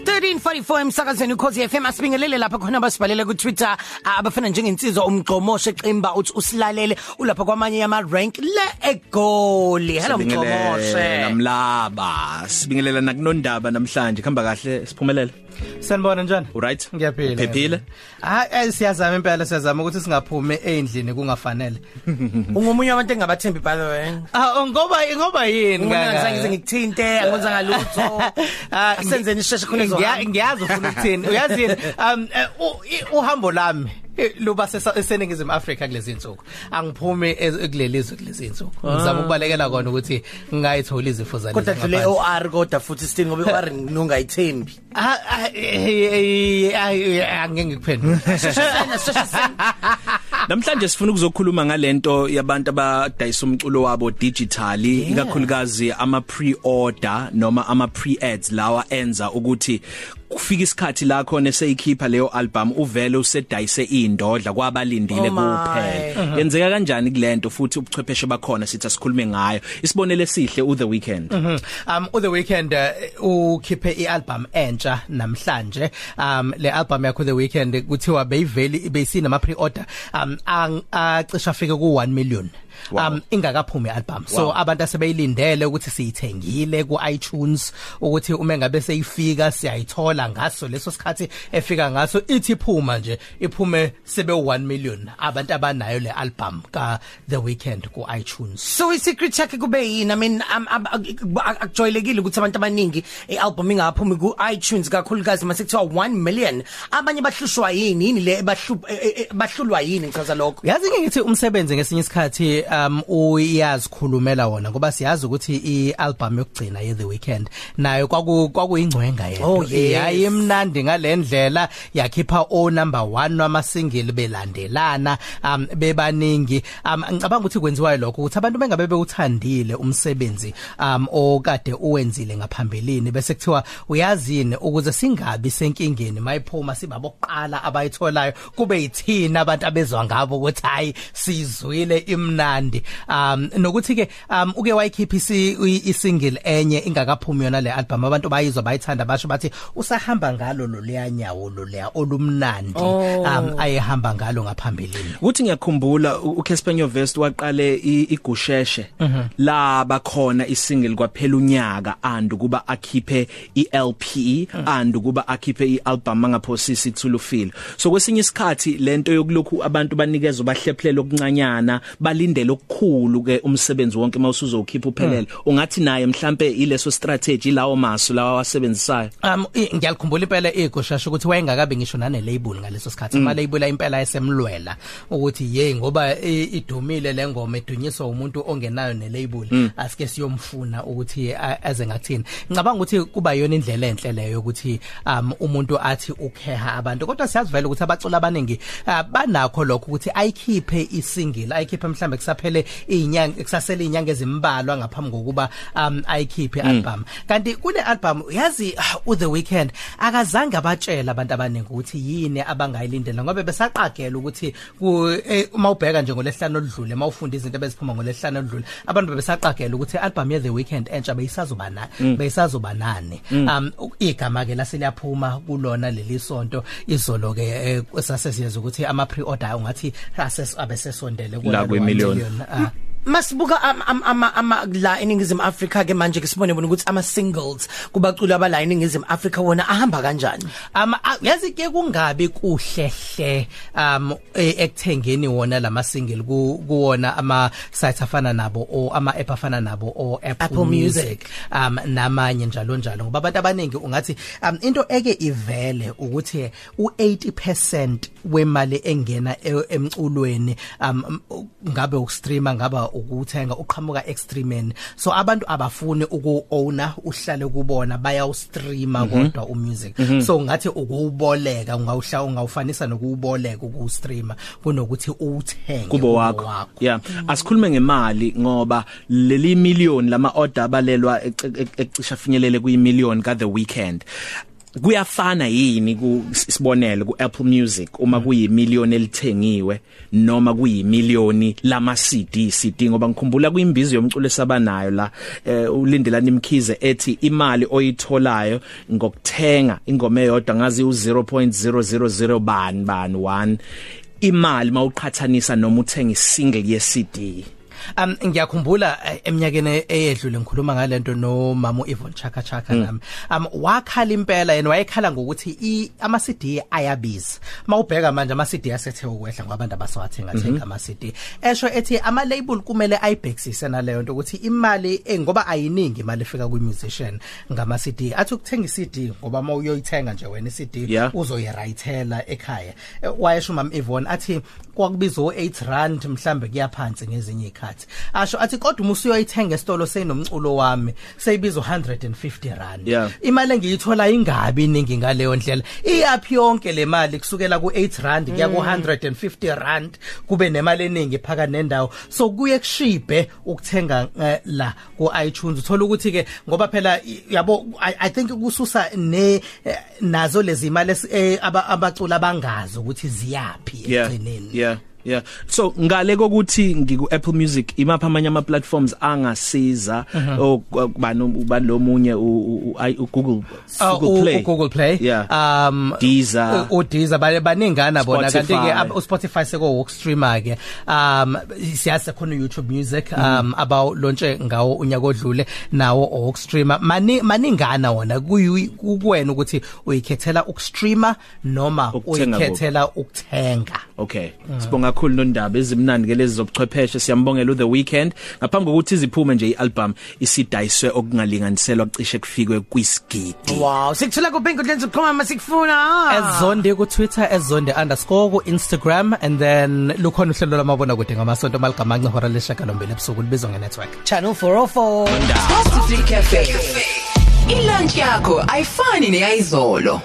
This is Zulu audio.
1344 emsakazweni ukhosi FM asibingelele lapha khona basibhalele ku Twitter abafana njengensizwa umgqomoshe qimba uthi usilalele ulapha kwamanye yama rank le egoli. Hello mgqomoshe namlaba sibingelela nakunondaba namhlanje khamba kahle siphumelele. Sanibona njani? Alright. Ngiyaphila. Phephile? Hayi siyazama impela siyazama ukuthi singaphumi endlini kungafanele. ungomunye wabantu engabathembi by the way Ah ngoba ngoba yini Ngona ngize ngikuthinte angenza ngalutho Ah, asenzeni isheshe khona Ngiya- ezohamba ngiyazi ufuna ukuthini uyazi yini um eh, u- i- uhambo lami eh, luba sesa- eseningizimu Afrika kulezi insuku angiphumi ez- kuleli izwe kulezi insuku ngizama ukubalekela kona ukuthi ngayithola izifo zalezi kodwa dlule ngaphandle. OR kodwa futhi still ngoba OR nongayithembi Ah, ah, eh, eh, eh, ah, angeke ngikuphendule. Sena seshe sena Namhlanje sifuna ukuzokhuluma ngalento yabantu abadayisa umculo wabo digitally ikakhulukazi ama pre-order noma ama pre-ads lawa enza ukuthi kufika isikhathi la khona seyikhipha leyo album uvele usedayise indodla kwabalindile Oh kuphela. yenzeka kanjani kulento futhi ubuchwepheshe bakhona sithi asikhulume ngayo? Isibonele esihle u the weekend Mhm. Um u the weekend uh, ukhiphe ialbum entsha namhlanje. Um le album yakho the weekend kuthiwa beyiveli beyisinama pre-order um acisha afike ku 1 million. Wow. um ingakaphumi album so Wow. abantu asebeyilindele ukuthi siyithengile ku iTunes ukuthi uma ngabe seyifika siyayithola ngaso leso sikhathi efika ngaso ithi phuma nje iphume sebe 1 million abantu abanayo le album ka the weekend ku iTunes So isecret yakhe kube yini? I mean am- am- ak- akujwayelekile ukuthi abantu abaningi ialbum ingaphumi ku iTunes kakhulukazi mase kuthiwa 1 million. Abanye bahlushwa yini? Yini le bahlu- eh, eh, eh, bahlulwa yini ngichaza lokho? Yazi ke ngithi umsebenzi ngesinye isikhathi um uyazikhulumela wona ngoba siyazi ukuthi ialbum yokugcina ye The Weeknd nayo kwaku kwakuyingcwenga yena. Oh, yes. Yayimnandi ngalendlela yakhipha o number 1 wama single belandelana um bebaningi um ngicabanga ukuthi kwenziwa lokho ukuthi abantu bengabe bewuthandile umsebenzi um okade uwenzile ngaphambilini bese kuthiwa uyazini ukuze singabi senkingeni mayiphuma sibabokuqala abayitholayo kube yithina abantu abezwa ngabo ukuthi hayi sizwile imnandi um nokuthi ke um uke wayikhipha isi- i- isingle enye ingakaphumi yona le album. Abantu bayizwa bayithanda basho bathi usahamba ngalo lo leyanyawo lo leya olumnandi. Um ayehamba ngalo ngaphambilini. Uthi ngiyakhumbula u- uCasper Nyovest waqale i- igusheshe. La bakhona isingle kwaphela unyaka and kuba akhiphe iLP and kuba akhiphe ialbum mangaphosisi Thulufile so kwesinye isikhathi lento yokulokhu abantu banikezwe bahlephelele okuncanyana balindele okukhulu ke umsebenzi wonke mawusuzokhipha uphelele. Ungathi naye mhlambe ileso strategy lawo masu lawa wasebenzisayo Um i- ngiyalikhumbula impela igushasha ukuthi wayengakabi ngisho nane label ngaleso sikhathi. Ama label impela esemlwela ukuthi hey ngoba i- idumile lengoma edunyiswa umuntu ongenayo ne label asike siyomfuna ukuthi a- aze ngakuthini ngicabanga ukuthi kuba yona indlela enhle leyo ukuthi um umuntu athi ukheha abantu. Kodwa siyazi vele ukuthi abacula abaningi ah, banakho lokho ukuthi ayikhiphe isingle ayikhiphe mhlambe kusaphele izinyanga kusasele izinyanga ezimbalwa ngaphambi kokuba um ayikhiphe album kanti kule album yazi u the weekend akazange abatshela abantu abaningi ukuthi yini abangayilindela ngoba besaqagela ukuthi ku- eh, uma ubheka nje ngolesihlanu oludlule mawufunda izinto beziphuma ngolesihlanu oludlule abantu bebesaqagela ukuthi album ye the weekend entsha beyisazoba na beyisazoba nani. Um igama ke laseliyaphuma kulona leli sonto izolo ke sasesiyenza ukuthi ama pre-order ungathi ases abesesondele La kwi-million. ah Masibuka ama ama la eningizimu Africa ke manje ke sibone bona ukuthi ama singles kubaculi abala eningizimu Africa wona ahamba kanjani? Ama yazi ke kungabi kuhlehle um e- ekuthengeni wona lama single ku- kuwona ama sites afana nabo o ama app afana nabo o Apple, Music, um namanye njalo njalo. Ngoba abantu abaningi ungathi um into eke ivele ukuthi u80% wemali engena e- emculweni um m- ngabe ukustreama ngaba ukuthenga uqhamuka extremeni so abantu abafuni uku-owner uhlale kubona bayawustreama kodwa umusic so ngathi ukuwuboleka ungawuhla ungawufanisa nokuwuboleka ukuwustreama kunokuthi uwuthenge kubo wakho yeah asikhulume ngemali ngoba leli million lama order abalelwa ec- ec- ecisha finyelele kuyi million ka the weekend kuyafana yini ku sibonele ku Apple Music uma kuyimillion elithengiwe noma kuyimillion lama CD CD ngoba ngikhumbula kuyimbizo yomculo esabanayo la eh, ulindelani imkhize ethi imali oyitholayo ngokuthenga ingoma eyodwa ngazi u0.000 ban ban 1 imali mawuqhathanisa noma uthenga isingle ye CD Um ngiyakhumbula eh, eminyakeni eyedlule ngikhuluma ngalento no Mama Yvonne Chaka Chaka nami. Um wakhala impela yena wayekhala ngokuthi i ama CD ayabiza. Mawubheka manje ama CD asethe ukwehla ngabantu abasawathenga thenga ama CD. Esho ethi ama label kumele ayibhekisise naleyo nto ukuthi imali eh, ngoba ayiningi imali efika kwi musician ngama CD. Athi ukuthenga iCD ngoba mawuyoyithenga nje wena iCD Yeah. uzoyirayithela ekhaya. Eh, Wayesho Mama Yvonne athi kwakubiza u8 rand mhlambe kuyaphansi ngezinye ikhathi asho athi kodwa uma usuyoyithenga esitolo senomculo wami seyibiza 150 rand. Yeah. imali engiyithola ingabi iningi ngaleyo ndlela. Iyapi yonke le mali kusukela ku8 rand kuya ku150 rand kube nemali eningi phaka nendawo? So kuye kushibe ukuthenga eh, la ku iTunes uthola ukuthi ke ngoba phela yabo I, think kususa ne eh, nazo lezi imali eh, aba- abacula bangazi ukuthi ziyapi egcineni yeah. Yeah. So ngale kokuthi ngiku Apple Music imapha amanye ama platforms angasiza? Okubani ubani lomunye u- u- u- i- u- Google Uh, Google u- Play. U- Google Play. Yeah. Um Deezer. u- u Deezer bale baningana bona. Kanti Spotify. ke ab- u Spotify seko work streamer ke um siyazi khona YouTube Music um about launche ngawo unyaka odlule nawo work streamer mani maningana wona kuyi- kuwena ukuthi uyikhethela ukustreamer noma Ukuthenga uyikhethela ukuthenga. Okay. Sibonga kakhulu nondaba ezimnandi ke lezi zobuchwepheshe siyambongela u The Weekend. Ngaphambi kokuthi iziphume nje ialbum isidayiswe okungalinganiselwa cishe kufikwe kwisigidi. wow sikuthola ku Pinkwood zokukhoma masikufuna ezonde ku Twitter ezonde_underscore ku Instagram and then lukhona uhlelo lamabona kude ngamasonto maligama ngehora leshakalombili ebusuku libizwa nge-network channel 404 Coffee Cafe. Ilunch yakho ayifani neyizolo.